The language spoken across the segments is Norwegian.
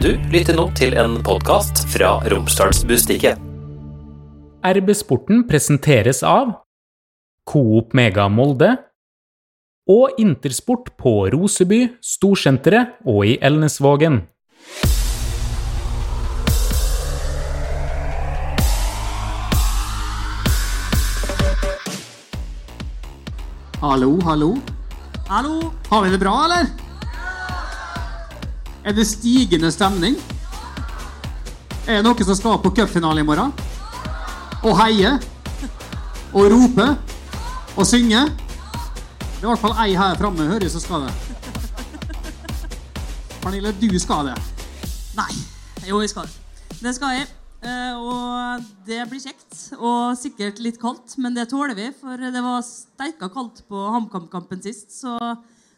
Du lytter nå til en podkast fra Romsdalsbustiket. RB Sporten presenteres av Coop Mega Molde og Intersport på Roseby, Storsenteret og i Elnesvågen. Hallo, hallo. Hallo, har vi det bra, eller? Er det stigende stemning? Er det noen som skal på cupfinale i morgen? Og heie? Og rope? Og synge? Det er i hvert fall ei her framme hører jeg som skal det. Pernille, du skal det. Nei. Jo, jeg skal det. Det skal jeg. Eh, og det blir kjekt. Og sikkert litt kaldt, men det tåler vi. For det var steika kaldt på HamKam-kampen sist. Så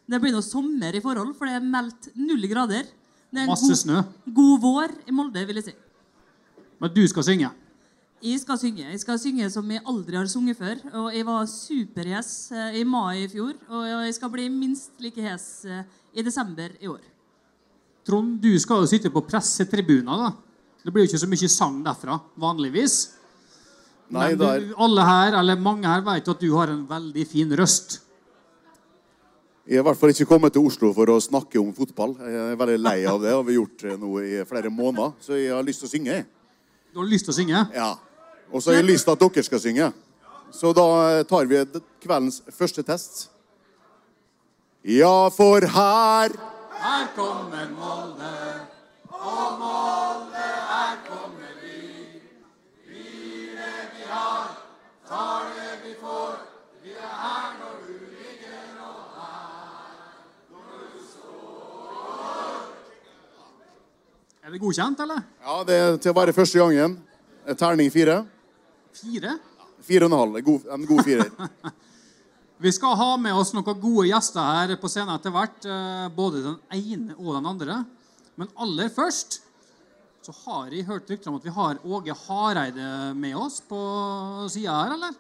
det blir noe sommer i forhold, for det er meldt null grader. Det er en Masse god, snø. god vår i Molde, vil jeg si. Men du skal synge. Jeg skal synge. Jeg skal synge som jeg aldri har sunget før. Og jeg var superhes eh, i mai i fjor. Og jeg skal bli minst like hes eh, i desember i år. Trond, du skal jo sitte på pressetribuner, da. Det blir jo ikke så mye sang derfra, vanligvis. Nei, Men du, alle her, eller mange her vet at du har en veldig fin røst. Jeg har i hvert fall ikke kommet til Oslo for å snakke om fotball. Jeg er veldig lei av det. har vi gjort det nå i flere måneder. Så jeg har lyst til å synge. Du har lyst til å synge? Ja. Og så har jeg lyst til at dere skal synge. Så da tar vi kveldens første test. Ja, for her Her kommer Molde. Er det godkjent, eller? Ja, det er til å være første gangen. Eh, Terning fire. Fire? Fire og en halv. En god, firer. Vi skal ha med oss noen gode gjester her på scenen etter hvert. eh, Både den ene og den andre. Men aller først så har jeg hørt rykter om at vi har Åge Hareide med oss på sida her, eller?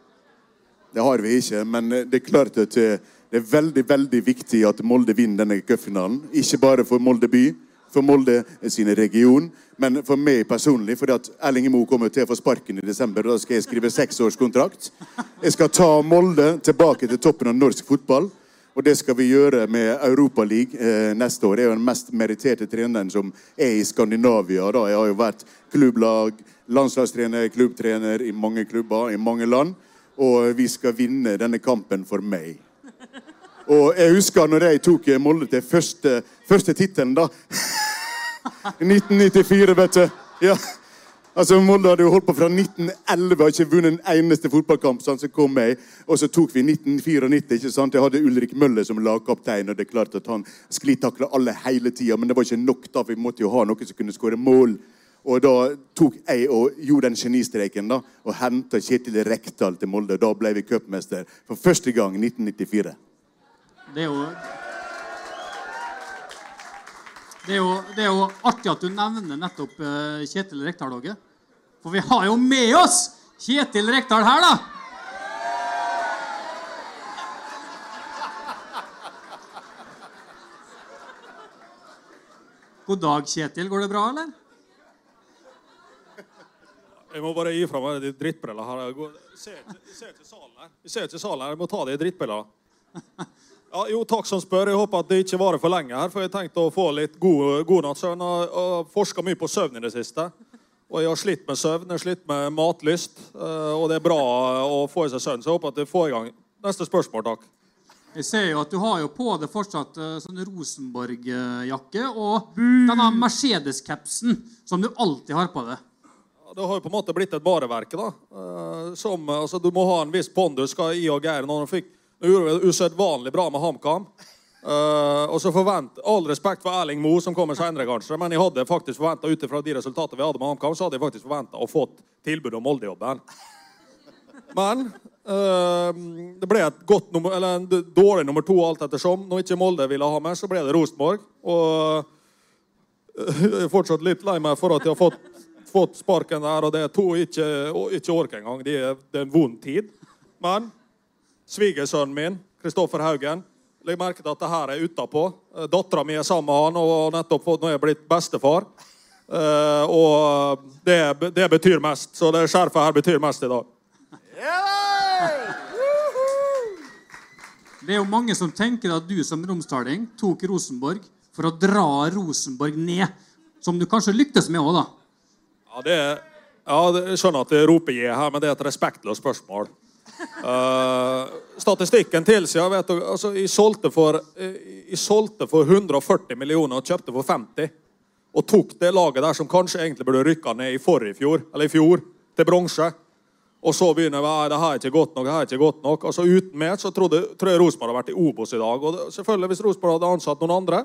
Det har vi ikke, men det er klart at eh, det er veldig veldig viktig at Molde vinner denne cupfinalen. Ikke bare for Molde by, for Molde sin region, men for meg personlig. fordi at Erling Moe kommer til å få sparken i desember, og da skal jeg skrive seksårskontrakt. Jeg skal ta Molde tilbake til toppen av norsk fotball. Og det skal vi gjøre med Europaligaen eh, neste år. Jeg er jo den mest meritterte treneren som er i Skandinavia. Da. Jeg har jo vært klubblag, landslagstrener, klubbtrener i mange klubber i mange land. Og vi skal vinne denne kampen for meg. Og jeg husker når jeg tok Molde til første, første tittelen, da. I 1994, vet du. Ja. Altså, Molde hadde jo holdt på fra 1911 og ikke vunnet en eneste fotballkamp. Sånn, så kom jeg, og så tok vi 1994. ikke sant? Jeg hadde Ulrik Møller som lagkaptein, og det er klart at han sklitakla alle hele tida. Men det var ikke nok, da, vi måtte jo ha noen som kunne skåre mål. Og da tok jeg og gjorde den genistreken da, og henta Kjetil Rekdal til Molde. Da ble vi cupmester for første gang i 1994. Det er jo det er, jo, det er jo artig at du nevner nettopp eh, Kjetil Rekdal, Åge. For vi har jo med oss Kjetil Rekdal her, da! God dag, Kjetil. Går det bra, eller? Jeg må bare gi fra meg de drittbrillene her. Jeg ser ikke salen her. Jeg ser ikke salen her. Jeg må ta de drittbrillene. Ja, jo, takk som spør. Jeg håper at det ikke varer for lenge her, for jeg tenkte å få litt god, god natts søvn. Og, og forska mye på søvn i det siste. Og jeg har slitt med søvn, jeg har slitt med matlyst. eh, Og det er bra å få i seg søvn, så jeg håper at jeg får i gang. Neste spørsmål, takk. Jeg ser jo at du har jo på deg fortsatt eh, sånn Rosenborg-jakke og denne Mercedes-capsen som du alltid har på deg. Det har jo på en måte blitt et bareverke. da. Eh, Som, altså, du må ha en viss pondus. skal I og Geir når han fikk Nå gjorde vi det usedvanlig bra med HamKam. Uh, og så forvent, All respekt for Erling Moe, som kommer senere, kanskje, men jeg hadde faktisk forventa ut ifra de resultatene vi hadde med HamKam, så hadde jeg faktisk forventa å fått tilbud om Molde-jobben. Men uh, det ble et godt nummer, eller en dårlig nummer to alt ettersom. Når ikke Molde ville ha meg, så ble det Rosenborg. Og uh, jeg er fortsatt litt lei meg for at jeg har fått, fått sparken der, og det er to ikke, ikke orker engang. Det er, det er en vond tid. Men svigersønnen min, Kristoffer Haugen, Legg merke til at det her er utapå. Dattera mi er sammen med han og nettopp fått, nå er jeg blitt bestefar. Uh, og det, det betyr mest. Så det skjerfet her betyr mest i dag. Det er jo mange som tenker at du som romsdaling tok Rosenborg for å dra Rosenborg ned. Som du kanskje lyktes med òg, da. Ja, det er, ja, jeg skjønner at det roper jeg her, men det er et respektløst spørsmål. Eh, statistikken tilsier vet du, altså, jeg, solgte for, eh, jeg solgte for 140 millioner og kjøpte for 50. Og tok det laget der som kanskje egentlig burde rykka ned i forrige fjor, eller i fjor, til bronse. Og så begynner vi det her er ikke godt nok. det her er ikke godt nok. Altså Uten meg så trodde, tror jeg Rosenborg hadde vært i Obos i dag. Og det, selvfølgelig Hvis Rosenborg hadde ansatt noen andre,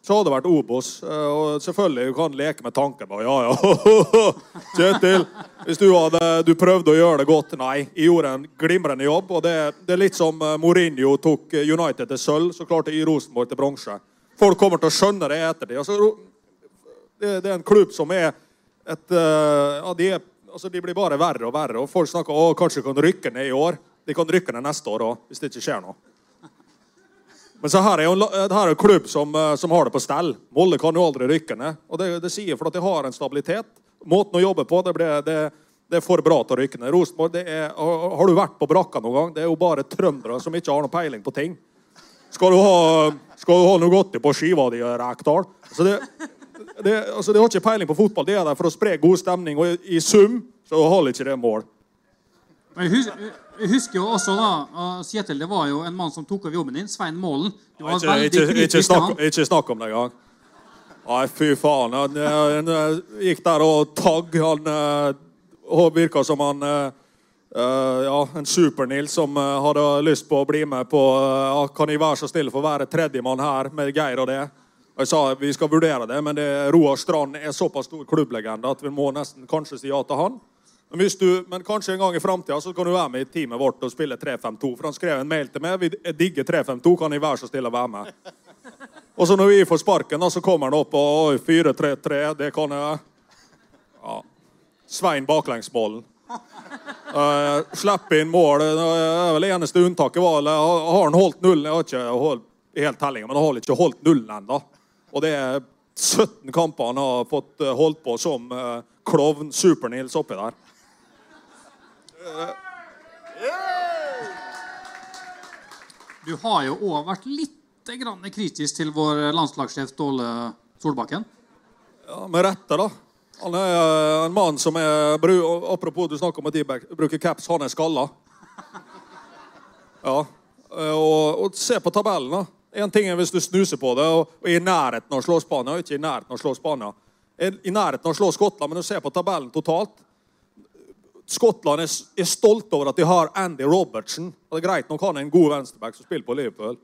så hadde det vært Obos. Eh, Og selvfølgelig du kan leke med tanken. Bare, ja, ja. Kjetil, hvis du, hadde, du prøvde å gjøre det godt Nei, jeg gjorde en glimrende jobb. og Det, det er litt som eh, Mourinho tok eh, United til sølv, så klarte jeg Rosenborg til bronse. Folk kommer til å skjønne det i ettertid. Altså, det, det er en klubb som er et ja, de, er, altså, de blir bare verre og verre. Og folk snakker om kanskje de kan rykke ned i år. De kan rykke ned neste år òg, hvis det ikke skjer noe. Men så her er jo en, en klubb som, eh, som har det på stell. Molde kan jo aldri rykke ned. Og det, det sier for at de har en stabilitet. Måten å jobbe på, det, ble, det, det er for bra til å rykke ned. Rosenborg, har har du vært på brakka noen gang? Det er jo bare trøndere som ikke har noe peiling på ting. Skal du ha, skal du ha Nugatti på skiva di, Rekdal? Altså det, det, altså de har ikke peiling på fotball. Det er der for å spre god stemning, og i, i sum så holder ikke det mål. Jeg husker jo også da, uh, Kjetil, det var jo en mann som tok over jobben din, Svein Målen. Du var Ikke, veldig ikke, ikke, snakk, ikke snakk om det engang. Nei, fy faen. Han, eh, han eh, gikk der og tagg. Han eh, og virka som han eh, eh, Ja, en Super-Nils som uh, hadde lyst på å bli med på uh, Kan jeg være så snill for å være tredjemann her med Geir og det? Og jeg sa vi skal vurdere det, men det, Roar Strand er såpass stor klubblegende at vi må nesten kanskje si ja til han. Men, du, men kanskje en gang i framtida kan du være med i teamet vårt og spille 3-5-2. For han skrev en mail til meg. Vi digger 3-5-2. Kan jeg være så snill å være med? Og så når vi får sparken, da, så kommer han opp og oi, 4-3-3. Det kan jeg. Ja. Svein baklengsmålen. Uh, Slipp inn mål. Det er vel eneste unntaket var Har han holdt nullen? Jeg har ikke holdt helt tellinga, men han har ikke holdt nullen ennå. Og det er 17 kamper han har fått eh, holdt på som uh, klovn Super-Nils oppi der. Du har jo òg vært litt grann kritisk til vår landslagssjef Ståle Solbakken. Ja, Med rette, da. Han er eh, en mann som er Apropos du snakker om at de bruker caps, han er skalla. Ja. eh, Og, og se på tabellen, da. En ting er hvis du snuser på det og, og er i nærheten av å slå Spania, ikke i nærheten av å slå Spania. I nærheten av å slå Skottland, men du ser på tabellen totalt. Skottland er, er stolt over at de har Andy Robertsen. Og det er greit nok han er en god venstreback som spiller på Liverpool.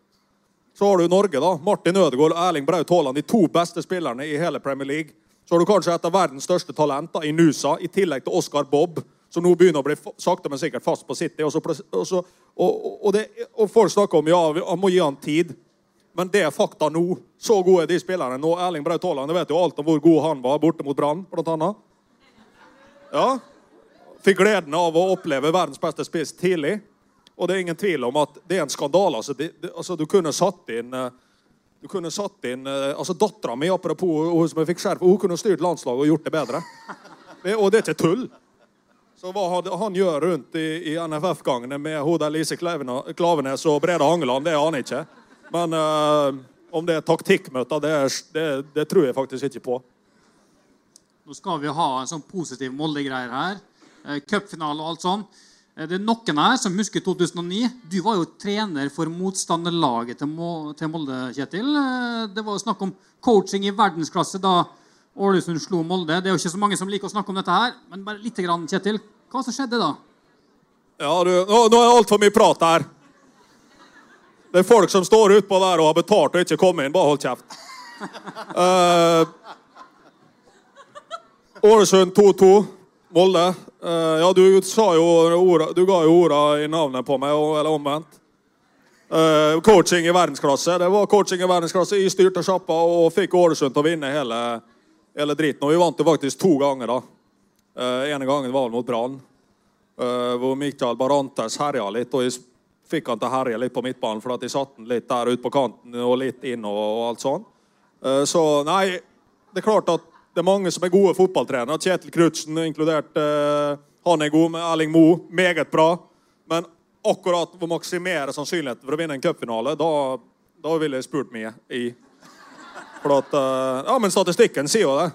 Så har du Norge, da. Martin Ødegaard og Erling Braut Haaland, de to beste spillerne i hele Premier League. Så har du kanskje et av verdens største talenter i Nusa, i tillegg til Oscar Bobb, som nå begynner å bli sakte, men sikkert fast på City. Og, så, og, så, og, det, og folk snakker om ja, han må gi han tid. Men det er fakta nå. Så gode er de spillerne nå. Erling Braut Haaland, vet jo alt om hvor god han var borte mot Brann, blant annet. Ja. Fikk gleden av å oppleve verdens beste spiss tidlig. Og det er ingen tvil om at det er en skandale. Altså, altså, du kunne satt inn eh, du kunne satt inn eh, altså Dattera mi apropos hun som jeg fikk skjerf, hun kunne styrt landslaget og gjort det bedre. Og det er ikke tull. Så hva han, gjør rundt i, i NFF-gangene med hodet Lise Klavenes og Brede Hangeland, det aner jeg ikke. Men uh, om det er taktikkmøter, det, det, det tror jeg faktisk ikke på. Nå skal vi ha en sånn positiv Molde-greier her. Eh, Cupfinale og alt sånn. Eh, Det er noen her som husker 2009. Du var jo trener for motstanderlaget til, Molde, Kjetil. Eh, Det var jo snakk om coaching i verdensklasse da Ålesund slo Molde. Det er jo ikke så mange som liker å snakke om dette her, men bare lite grann, Kjetil. Hva som skjedde da? Ja, du, nå, nå er det altfor mye prat her. Det er folk som står utpå der og har betalt og ikke kommet inn. Bare hold kjeft. Eh, Ålesund 2-2. Molde. Eh, ja, du sa jo orda, Du ga jo orda i navnet på meg, eller omvendt. Uh, coaching i verdensklasse. Det var coaching i verdensklasse. Jeg styrte sjappa og fikk Ålesund til å vinne hele, hele driten. Og vi vant jo faktisk to ganger, da. Uh, ene gangen var det mot Brann. uh, hvor Mikael Barantes herja litt. og jeg, fikk han til å herje litt på midtbanen, for at de satte han litt der ute på kanten og litt inn og, og alt sånn. Så nei, det er klart at det er mange som er gode fotballtrenere. Kjetil Knutsen inkludert. eh, han er god med Erling Moe. Meget bra. Men akkurat å maksimere sannsynligheten for å vinne en cupfinale, da, da ville jeg spurt mye i. For at eh, Ja, men statistikken sier jo det.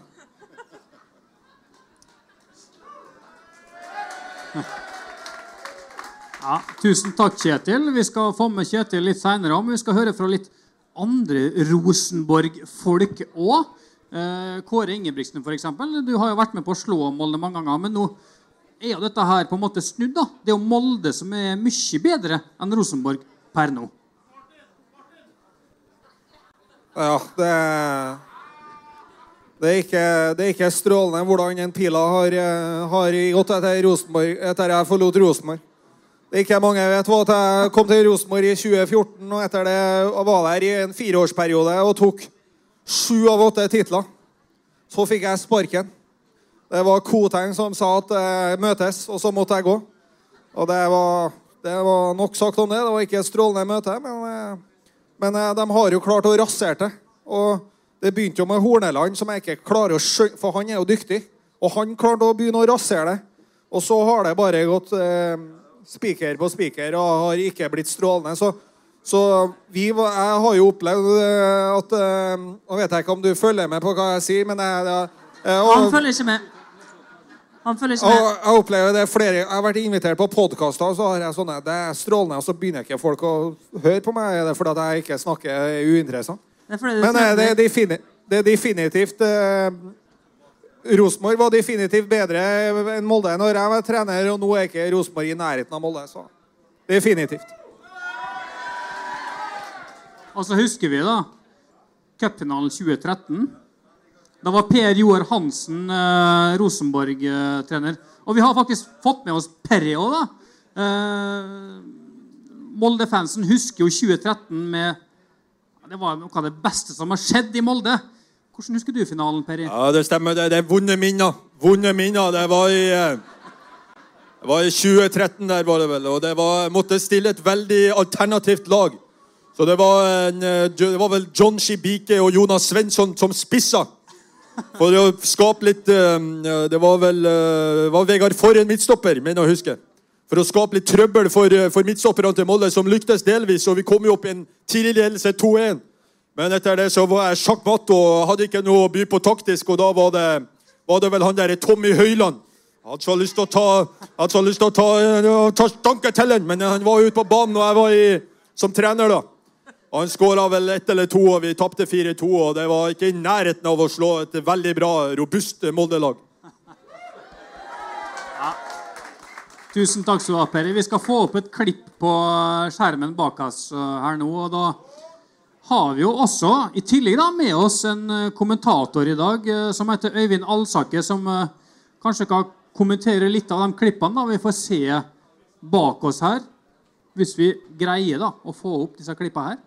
Ja, tusen takk, Kjetil. Vi skal få med Kjetil litt seinere men Vi skal høre fra litt andre Rosenborg-folk òg. Eh, Kåre Ingebrigtsen, f.eks. Du har jo vært med på å slå Molde mange ganger. Men nå er jo dette her på en måte snudd. da. Det er jo Molde som er mye bedre enn Rosenborg per nå. Ja, det det er, ikke, det er ikke strålende hvordan den pila har, har gått etter Rosenborg, etter jeg forlot Rosenborg. Det er ikke mange vet at jeg kom til Rosenborg i 2014, og etter det var der i en fireårsperiode og tok sju av åtte titler. Så fikk jeg sparken. Det var Koteng som sa at eh, møtes, og så måtte jeg gå. Og det var, det var nok sagt om det. Det var ikke et strålende møte, men, eh, men eh, de har jo klart å rasere det. Og det begynte jo med Horneland, som jeg ikke klarer å skjønne, for han er jo dyktig. Og han klarte å begynne å rasere det. Og så har det bare gått eh, spiker på spiker og har ikke blitt strålende. Så, så vi, jeg har jo opplevd eh, at eh, Nå vet jeg ikke om du følger med på hva jeg sier, men jeg, jeg, Han følger ikke med. Han følger ikke og med. jeg opplever det flere Jeg har vært invitert på podkaster, og så har jeg sånne Det er strålende, og så begynner ikke folk å høre på meg. Er det fordi jeg ikke snakker uinteressant? Det Men eh, det, det er definitivt eh, Rosenborg var definitivt bedre enn Molde når jeg var trener, og nå er ikke Rosenborg i nærheten av Molde. Så definitivt. Og så husker vi da cupfinalen 2013. Da var Per Joar Hansen eh, Rosenborg-trener. Og vi har faktisk fått med oss Perry òg, da. Eh, Molde-fansen husker jo 2013 med Det var noe av det beste som har skjedd i Molde. Hvordan husker du finalen, Perry? Ja, det stemmer. Det, det er vonde minner. Vonde minner. Det var i eh, det var i 2013 der, var det vel. Og det var, måtte stille et veldig alternativt lag. Så det var, en, eh, det var vel John Shibike og Jonas Svensson som spissa. For å skape litt eh, Det var vel eh, var Vegard Forhen midtstopper, mener jeg å huske. For å skape litt trøbbel for, for midtstopperne til Molde, som lyktes delvis. Og vi kom jo opp i en tidlig ledelse 2-1. Men etter det så var jeg sjakk matt og hadde ikke noe å by på taktisk, og da var det, var det vel han der Tommy Høiland. Han hadde så lyst til å ta, hadde ta, ta han, men han var ute på banen, og jeg var i, som trener, da. Og Han skåra vel ett eller to, og vi tapte 4-2. og Det var ikke i nærheten av å slå et veldig bra, robust Molde-lag. Tusen takk skal du ha, Perry. Vi skal få opp et klipp på skjermen bak oss eh, her nå. og da har vi jo også i tillegg da, med oss en eh, kommentator i dag eh, som heter Øyvind Alsaker, som kanskje kan kommentere litt av de klippene da vi får se bak oss her. Hvis vi greier da å få opp disse klippene her.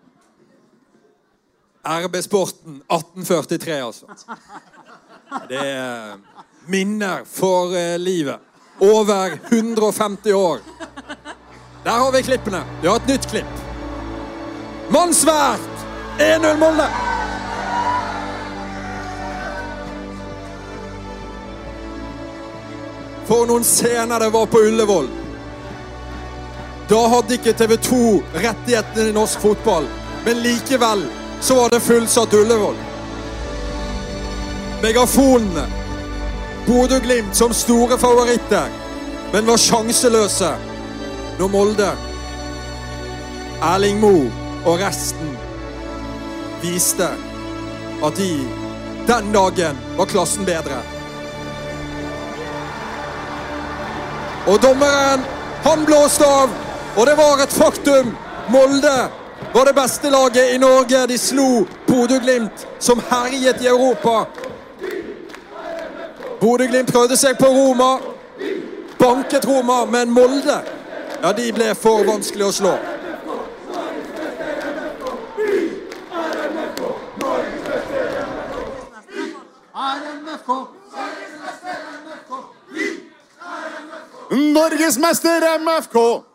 RB Sporten 1843, altså. Det er minner for eh, livet. Over 150 år. Der har vi klippene. Vi har et nytt klipp. Mannsvært! 1-0 Molde! For noen scener det var på Ullevål. Da hadde ikke TV 2 rettighetene i norsk fotball, men likevel så var det fullsatt Ullevål. Megafonene. Bodø-Glimt som store favoritter, men var sjanseløse når Molde, Erling Moe og resten viste at de den dagen var klassen bedre. Og dommeren, han blåste av, og det var et faktum. Molde var det beste laget i Norge. De slo Bodø-Glimt, som herjet i Europa. Bodø-Glimt prøvde seg på Roma. Banket Roma, men Molde ja, de ble for vanskelig å slå. Norgesmester MFK!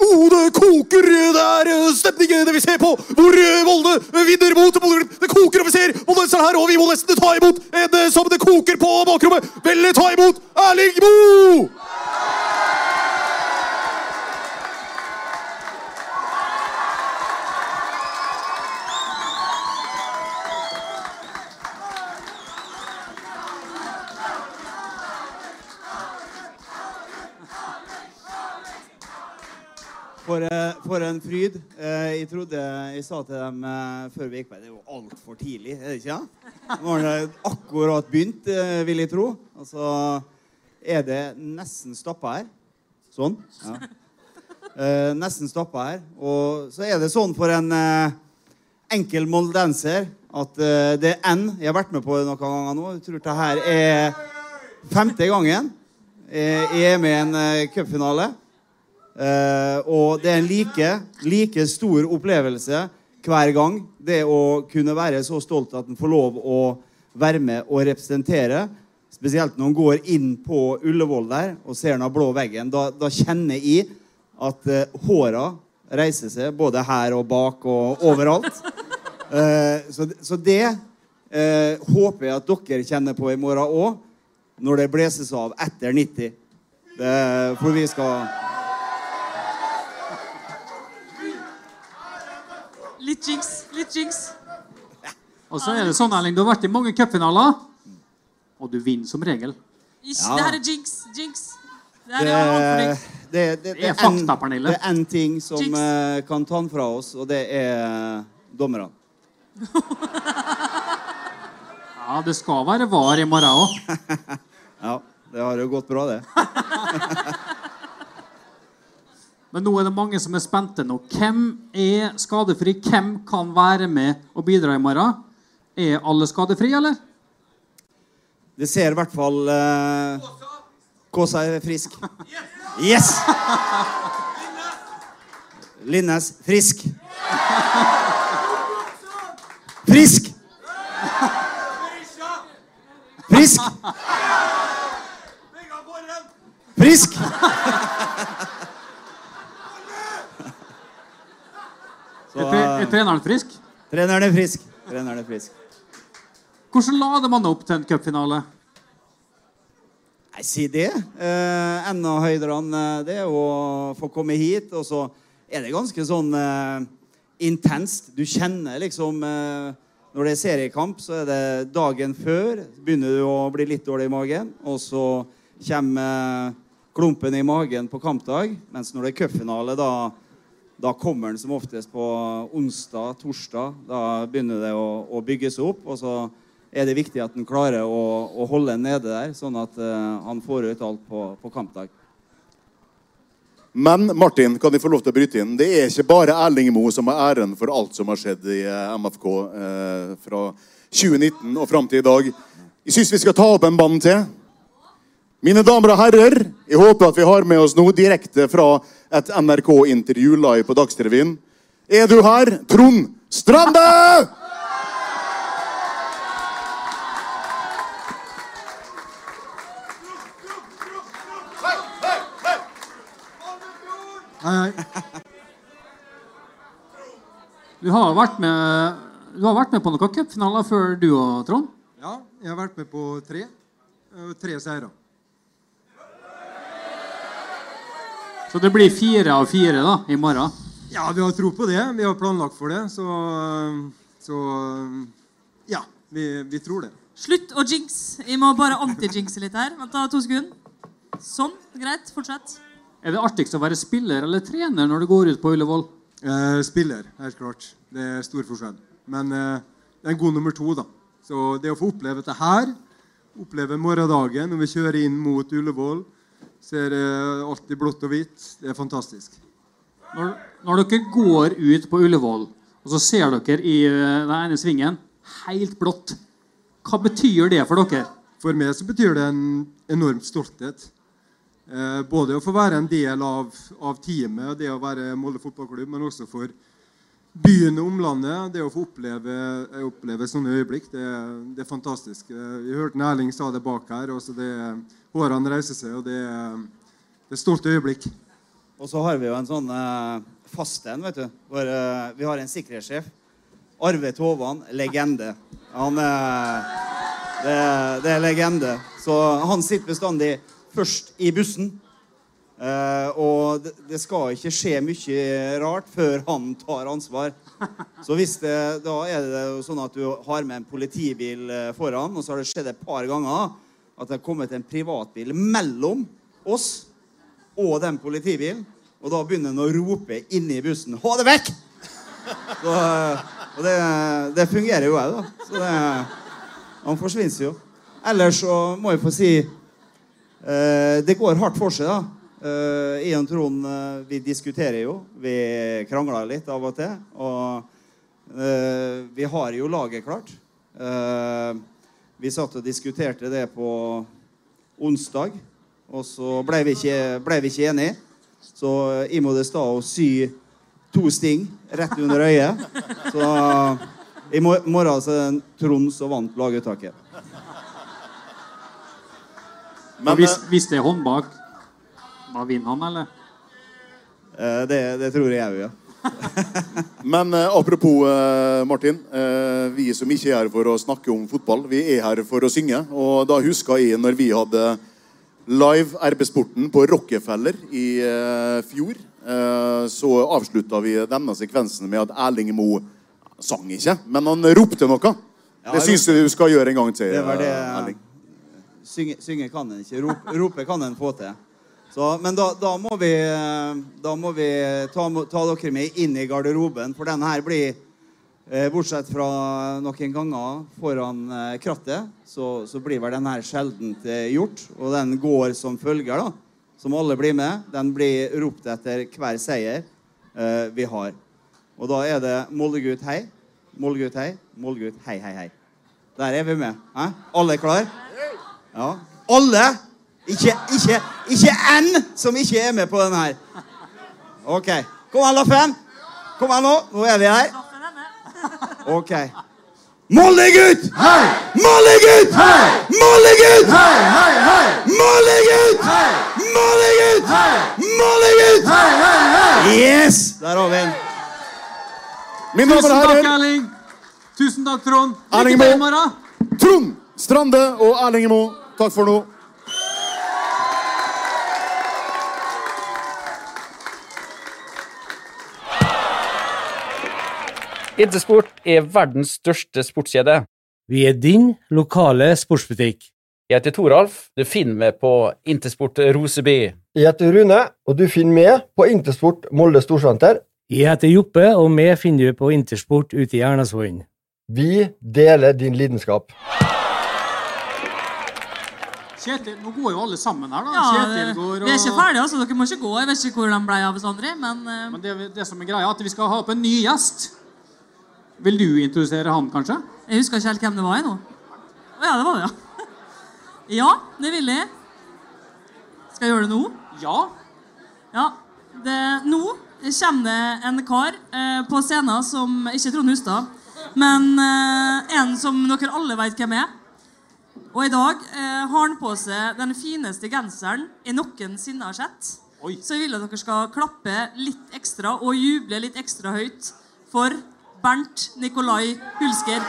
Oh, det koker! Det er stemningen det vi ser på hvor eh, Molde vinner mot Bodø-Glimt. Det koker, og vi ser Molde er her, og vi må nesten ta imot en eh, som det koker på bakrommet. Vel, ta imot Erling Moe! For, eh, for en fryd. Eh, Jeg trodde Jeg sa til dem eh, før vi gikk på Det er jo altfor tidlig, er det ikke? Ja? Nå har det akkurat begynt, vil jeg tro. Og så er det nesten stappa her. Sånn. Ja. Nesten stappa her. Og så er det sånn for en enkel moldenser at det er N Jeg har vært med på noen ganger nå. Jeg tror det her er femte gangen jeg er med i en cupfinale. Eh, og det er en like, like stor opplevelse hver gang. Det å kunne være så stolt at en får lov å være med og representere. Spesielt når en går inn på Ullevål der og ser den blå veggen. Da, da kjenner jeg at eh, håra reiser seg både her og bak og overalt. Eh, så, så det eh, håper jeg at dere kjenner på i morgen òg, når det blåses av etter 90. Det, for vi skal Litt jinx. Litt jinx. Og så er det sånn, Erling, du har vært i mange cupfinaler, og du vinner som regel. Ja. Det her er jinx. Jinx. Det er det, det, Det er fakta, Pernille. Det er én ting som eh, kan ta den fra oss, og det er dommerne. Ja, det skal være var i morgen òg. Ja, det har jo gått bra, det. Men nå er det mange som er spente nå. Hvem er skadefri? Hvem kan være med og bidra i morgen? Er alle skadefri, eller? Det ser i hvert fall eh, Kåsa er frisk. Yes! Linnes frisk. Frisk! Frisk! Frisk! Så, Er, er treneren frisk? treneren er frisk. Treneren er frisk. Hvordan lader man opp til en cupfinale? Nei, si det. Eh, en av høyderne eh, det er å få komme hit, og så er det ganske sånn eh, intenst. Du kjenner liksom eh, Når det er seriekamp, så er det dagen før begynner du å bli litt dårlig i magen, og så kommer eh, klumpen i magen på kampdag, mens når det er cupfinale, da da kommer den som oftest på onsdag, torsdag. Da begynner det å, å bygge opp. Og så er det viktig at den klarer å, å holde den nede der, sånn at uh, han får ut alt på, på kampdag. Men Martin, kan jeg få lov til å bryte inn? Det er ikke bare Erling Moe som har æren for alt som har skjedd i eh, MFK eh, fra 2019 og fram til i dag. Jeg syns vi skal ta opp en band til. Mine damer og herrer, jeg håper at vi har med oss noe direkte fra et NRK-intervju live på Dagsrevyen. Er du her, Trond Strande? Hei, hei. Du har vært med, du har vært med på noen cupfinaler før du og Trond? Ja, jeg har vært med på tre. eh, Tre seire. Så det blir fire av fire da, i morgen. Ja, vi har tro på det. Vi har planlagt for det. Så, så ja, vi, vi tror det. Slutt å jinx. Vi må bare anti-jinxe litt her. Vent da, to sekunder. Sånn. Greit. Fortsett. Er det artigst å være spiller eller trener når du går ut på Ullevål? Eh, spiller, helt klart. Det er stor forskjell. Men eh, det er en god nummer to, da. Så det å få oppleve dette her, oppleve morgendagen når vi kjører inn mot Ullevål, ser alltid blått og hvitt, det er fantastisk. Når, når dere går ut på Ullevål, og så ser dere i eh, den ene svingen helt blått, hva betyr det for dere? For meg så betyr det en enorm stolthet. Eh, både å få være en del av, av teamet, det å være Molde fotballklubb, men også for byen og omlandet. Det å få oppleve, oppleve sånne øyeblikk, det, det er fantastisk. Eh, Vi hørte Erling sa det bak her. Også det, hårene reiser seg, og det, det er et stolt øyeblikk. Og så har vi jo en sånn eh, fast en, vet du. Hvor, eh, vi har en sikkerhetssjef. Arve Tovan, legende. Han eh, det, det er legende. Så han sitter bestandig først i bussen. Eh, og det, det skal ikke skje mye rart før han tar ansvar. Så hvis det, da er det jo sånn at du har med en politibil eh, foran, og så har det skjedd et par ganger at det har kommet en privatbil mellom oss og den politibilen. Og da begynner han å rope inni bussen 'Ha det vekk!' Så, og det, det fungerer jo òg, da. Så det, han forsvinner jo. Ellers så må jeg få si eh, Det går hardt for seg, da. Eh, jeg og Trond eh, vi diskuterer jo. Vi krangler litt av og til. Og eh, vi har jo laget klart. Eh, vi satt og diskuterte det på onsdag, og så ble vi ikke, ble vi ikke enige. Så jeg må det stå og sy to sting rett under øyet. Så i morgen så er det Trond som vant laguttaket. Men hvis, hvis det er håndbak, da vinner han, eller? Eh, det, det tror jeg òg, ja. Men eh, apropos eh, Martin. Eh, vi som ikke er her for å snakke om fotball, vi er her for å synge. Og da husker jeg når vi hadde live RB-sporten på Rockefeller i eh, fjor. Eh, så avslutta vi denne sekvensen med at Erling Moe sang ikke, men han ropte noe. Ja, det syns jeg du skal gjøre en gang til. Det var det Erling. Synge, synge kan en ikke. Rope, rope kan en få til. Så, men da, da må vi, da må vi ta, ta dere med inn i garderoben, for denne her blir eh, Bortsett fra noen ganger foran eh, krattet, så, så blir vel denne her sjelden gjort. Og den går som følger, da. Som alle blir med. Den blir ropt etter hver seier eh, vi har. Og da er det Moldegutt hei, Moldegutt hei, Moldegutt hei, hei, hei. Der er vi med. Eh? Alle klar? Ja. Alle! Ikke, ikke, ikke en som ikke er med på den her. OK. Kom an, Laffen. Kom an nå. Nå er vi her. OK. Mollegutt! Hei! Mollegutt! Hei! Mollegutt! Hei, hei, hei! Mollegutt! Hei! Mollegutt! Hei! Mollegutt! Hei, hei, hei! Yes! Der har vi den. Mine damer Tusen takk, Erling. Tusen takk, Trond. Lykke til i morgen. Trond Strande og Erling Moe, takk for nå. Intersport er verdens største sportskjede. Vi er din lokale sportsbutikk. Jeg heter Toralf. Du finner meg på Intersport Roseby. Jeg heter Rune, og du finner meg på Intersport Molde Storsenter. Jeg heter Joppe, og vi finner du på Intersport ute i Ernasvollen. Vi deler din lidenskap. Kjetil, nå går jo alle sammen her, da. Ja, Kjetil går og Vi er ikke ferdige, altså. Dere må ikke gå. Jeg vet ikke hvor de ble av Sondre, men uh... Men det, det som er greia, er at vi skal ha opp en ny gjest. Vil du introdusere han, kanskje? jeg husker ikke helt hvem det var jeg nå. Å ja, det var det, ja. Ja, det vil jeg. Skal jeg gjøre det nå? Ja. Ja. Det, nå kommer det en kar eh, på scenen som Ikke Trond Hustad, men eh, en som dere alle vet hvem er. Og i dag eh, har han på seg den fineste genseren jeg noensinne har sett. Oi. Så jeg vil at dere skal klappe litt ekstra og juble litt ekstra høyt for Bernt Nikolai Hulsker.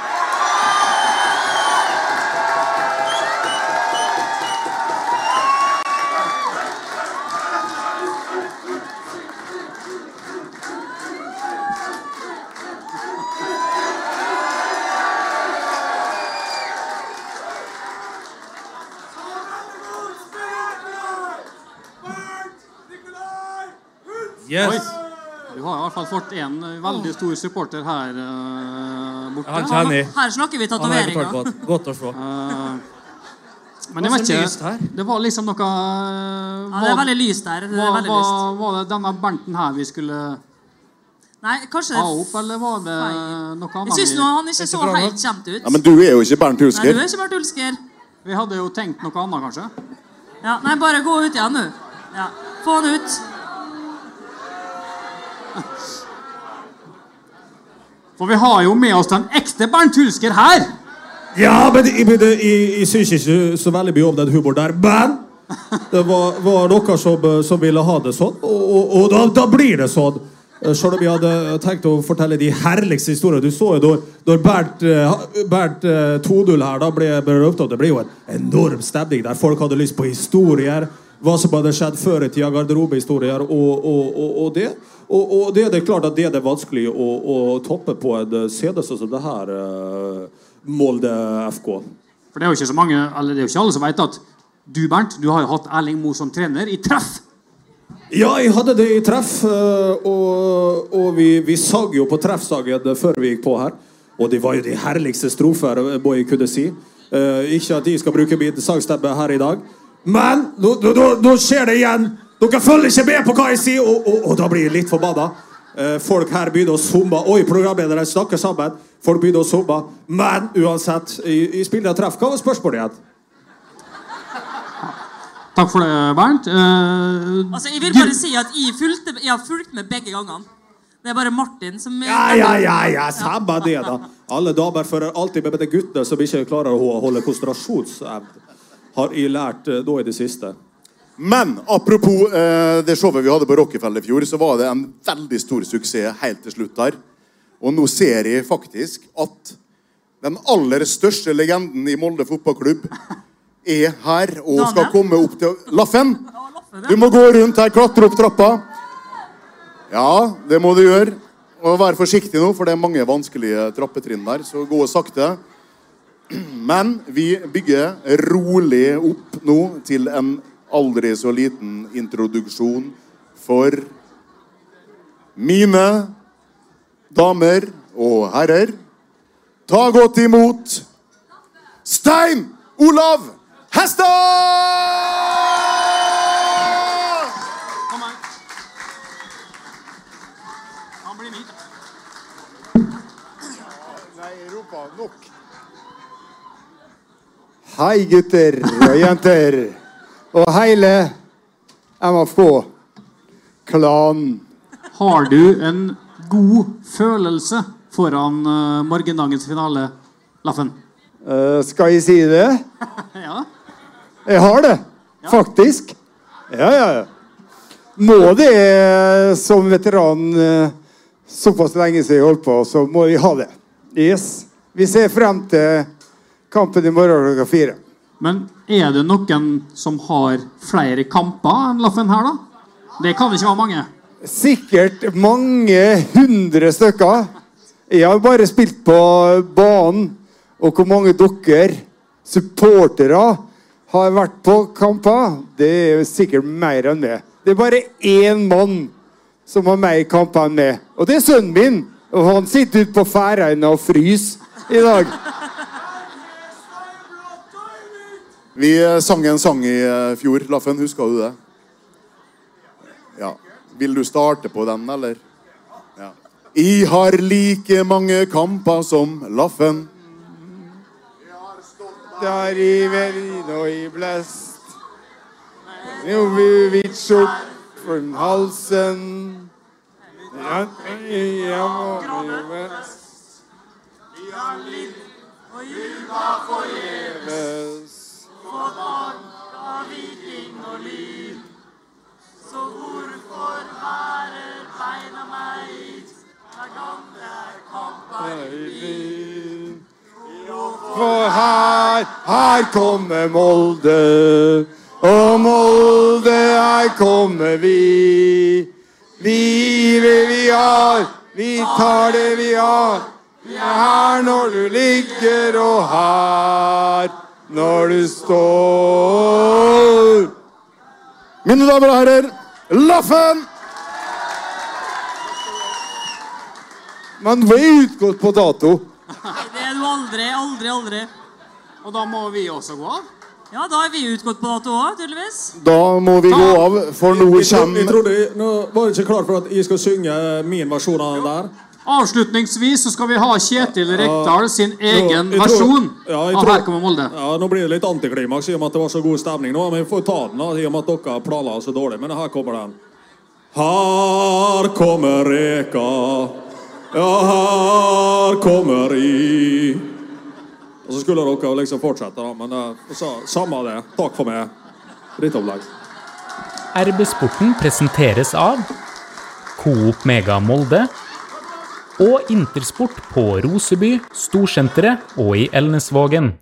Har fått en eh, veldig stor supporter her uh, borte. Han kjenner jeg. Her snakker vi tatoveringer. godt. Godt å se. Uh, Men jeg vet ikke, det var liksom noe Ja, det er veldig lyst her. Det er var, var, lyst. var det denne Bernten her vi skulle Nei, kanskje ta opp, eller var det noe annet? Jeg syns han ikke så helt kjent ut. Ja, Men du er jo ikke Bernt Nei, du er ikke Bernt Hulsker. Vi hadde jo tenkt noe annet, kanskje. Ja, nei, bare gå ut igjen, du. Ja. Få han ut. For vi har jo med oss den ekte Bernt Hulsker her. Ja, men jeg, syns ikke så veldig mye om den humoren der. Men det var, var noen som, som ville ha det sånn, og, og, og da, da blir det sånn. Eh, Selv om jeg hadde tenkt å fortelle de herligste historiene. Du så jo da når Bernt, eh, Bernt eh, 2.0 her da ble berømt av. Det ble jo en enorm stemning der folk hadde lyst på historier. Hva som hadde skjedd før i tida, garderobehistorier og, og det. Og, og det, det er klart at det er det vanskelig å, å toppe på en eh, CD sånn som det her. eh, Molde FK. For det er jo ikke så mange, eller det er jo ikke alle som vet at du, Bernt, du har jo hatt Erling Moe som trener i treff. Ja, jeg hadde det i treff, eh, og, og vi, vi sang jo på treffsangen før vi gikk på her. Og det var jo de herligste strofer, må jeg kunne si. Eh, ikke at de skal bruke min sangstemme her i dag. Men nå, nå, nå, nå skjer det igjen! Dere følger ikke med på hva jeg sier, og, og, og da blir jeg litt forbanna. Eh, folk her begynner å zoome. Oi, programledere snakker sammen. Folk begynner å zoome. Men uansett, jeg, jeg spiller treff. Hva var spørsmålet igjen? Takk for det, Bernt. Uh, Altså, jeg vil bare si at jeg, fulgte, jeg har fulgt med begge gangene. Det er bare Martin som Ja, ja, ja, ja, samme det, da. Alle damer fører alltid med de guttene som ikke klarer å holde konsentrasjonsevne. Har jeg lært eh, nå i det siste. Men apropos eh, det showet vi hadde på Rockefeller i fjor, så var det en veldig stor suksess helt til slutt der. Og nå ser jeg faktisk at den aller største legenden i Molde fotballklubb er her og skal komme opp til Laffen. Du må gå rundt her, klatre opp trappa. Ja, det må du gjøre. Og vær forsiktig nå, for det er mange vanskelige trappetrinn der, så gå sakte. Men vi bygger rolig opp nå til en aldri så liten introduksjon for mine damer og herrer. Ta godt imot Stein Olav Hestad! Hei, gutter og jenter. Og hele MFK-klanen. Har du en god følelse foran uh, morgendagens finale, Laffen? Uh, skal jeg si det? Ja. Jeg har det, faktisk. Ja, ja, ja. Må det, eh, som veteran eh, såpass lenge siden jeg holdt på, så må vi ha det. Yes. Vi ser frem til kampen i morgen klokka fire. Men er det noen som har flere kamper enn Laffen her, da? Det kan ikke være mange. Sikkert mange hundre stykker. Jeg har bare spilt på banen. Og hvor mange dere, supportere, har vært på kamper, det er sikkert mer enn meg. Det er bare én mann som har mer kamper enn meg. Og det er sønnen min. Og han sitter ute på Færøyene og fryser i dag. Vi eh, sang en sang i eh, fjor, Laffen. Husker du det? Ja. Vil du starte på den, eller? Ja. I har like mange kamper som Laffen. Der i velin og i blest. Jo, vi vidt skjort for halsen. Ja, ja, må vi vest. Forgjeves. For her, her kommer Molde, og Molde, her kommer vi. Vi gir det vi har, vi tar det vi har. Vi er her når du ligger, og her når du står. Mine damer og herrer, Laffen! Men vi er utgått på dato. Det er du aldri, aldri, aldri. Og da må vi også gå av? Ja, da er vi utgått på dato òg, tydeligvis. Da må vi gå av, for nå Jeg, tro, jeg kommer trodde, nå var det ikke klar for at jeg skal synge min versjon av den der. Avslutningsvis så skal vi ha Kjetil Rekdal sin egen Ja, tror- versjon ja, jeg av tror- Her kommer Molde. Ja, Nå blir det litt antiklimaks i og med at det var så god stemning nå. Men vi får ta den da, i og med at dere planla så dårlig. Men her kommer den. Her kommer reka, ja, her kommer i. Og så skulle dere liksom fortsette, da. Men eh, så, samme det. Takk for meg. Drittopplegg. RB-sporten presenteres av Coop Mega Molde og Intersport på Roseby, Storsenteret og i Elnesvågen.